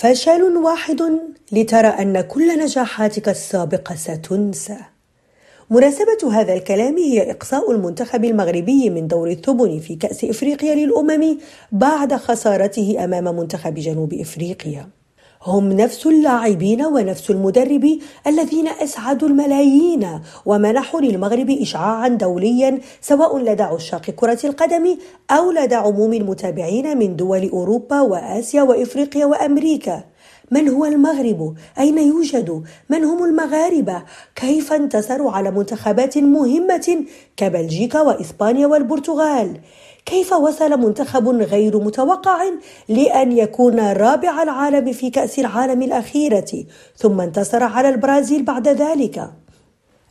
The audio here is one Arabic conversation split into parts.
فشل واحد لترى أن كل نجاحاتك السابقة ستنسى مناسبة هذا الكلام هي إقصاء المنتخب المغربي من دور الثمن في كأس إفريقيا للأمم بعد خسارته أمام منتخب جنوب إفريقيا. هم نفس اللاعبين ونفس المدرب الذين أسعدوا الملايين ومنحوا للمغرب اشعاعا دوليا سواء لدى عشاق كرة القدم أو لدى عموم المتابعين من دول أوروبا وآسيا وإفريقيا وأمريكا. من هو المغرب؟ أين يوجد؟ من هم المغاربة؟ كيف انتصروا على منتخبات مهمة كبلجيكا وإسبانيا والبرتغال؟ كيف وصل منتخب غير متوقع لأن يكون رابع العالم في كأس العالم الأخيرة ثم انتصر على البرازيل بعد ذلك؟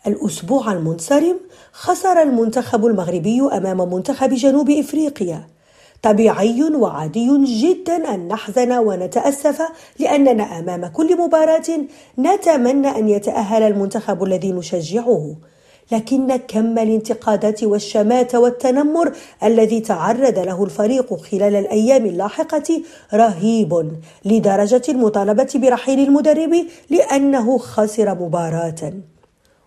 الأسبوع المنصرم خسر المنتخب المغربي أمام منتخب جنوب إفريقيا. طبيعي وعادي جدا أن نحزن ونتأسف لأننا أمام كل مباراة نتمنى أن يتأهل المنتخب الذي نشجعه. لكن كم الانتقادات والشماتة والتنمر الذي تعرض له الفريق خلال الأيام اللاحقة رهيب لدرجة المطالبة برحيل المدرب لأنه خسر مباراة.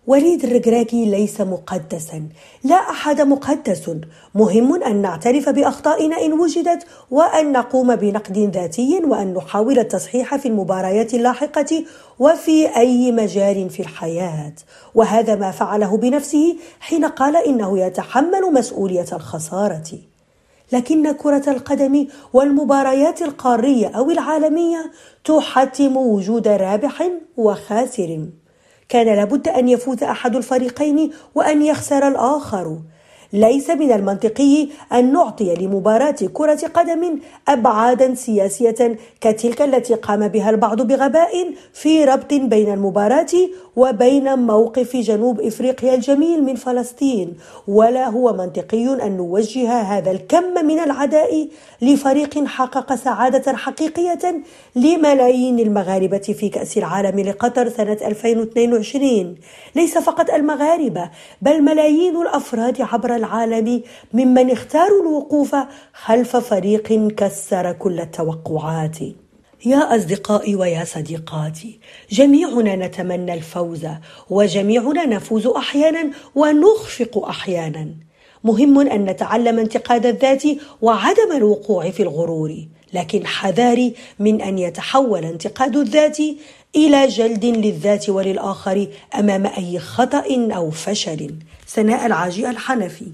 وليد الركراكي ليس مقدسا. لا أحد مقدس. مهم أن نعترف بأخطائنا إن وجدت وأن نقوم بنقد ذاتي وأن نحاول التصحيح في المباريات اللاحقة وفي أي مجال في الحياة. وهذا ما فعله بنفسه حين قال إنه يتحمل مسؤولية الخسارة. لكن كرة القدم والمباريات القارية أو العالمية تحتم وجود رابح وخاسر. كان لابد أن يفوز أحد الفريقين وأن يخسر الآخر. ليس من المنطقي أن نعطي لمباراة كرة قدم أبعادا سياسية كتلك التي قام بها البعض بغباء في ربط بين المباراة وبين موقف جنوب إفريقيا الجميل من فلسطين. ولا هو منطقي أن نوجه هذا الكم من العداء لفريق حقق سعادة حقيقية لملايين المغاربة في كأس العالم لقطر سنة 2022 ليس فقط المغاربة بل ملايين الأفراد عبر العالم ممن اختاروا الوقوف خلف فريق كسر كل التوقعات. يا أصدقائي ويا صديقاتي جميعنا نتمنى الفوز وجميعنا نفوز أحيانا ونخفق أحيانا. مهم أن نتعلم انتقاد الذات وعدم الوقوع في الغرور لكن حذاري من أن يتحول انتقاد الذات إلى جلد للذات وللآخر أمام أي خطأ أو فشل. سناء العاجي الحنفي.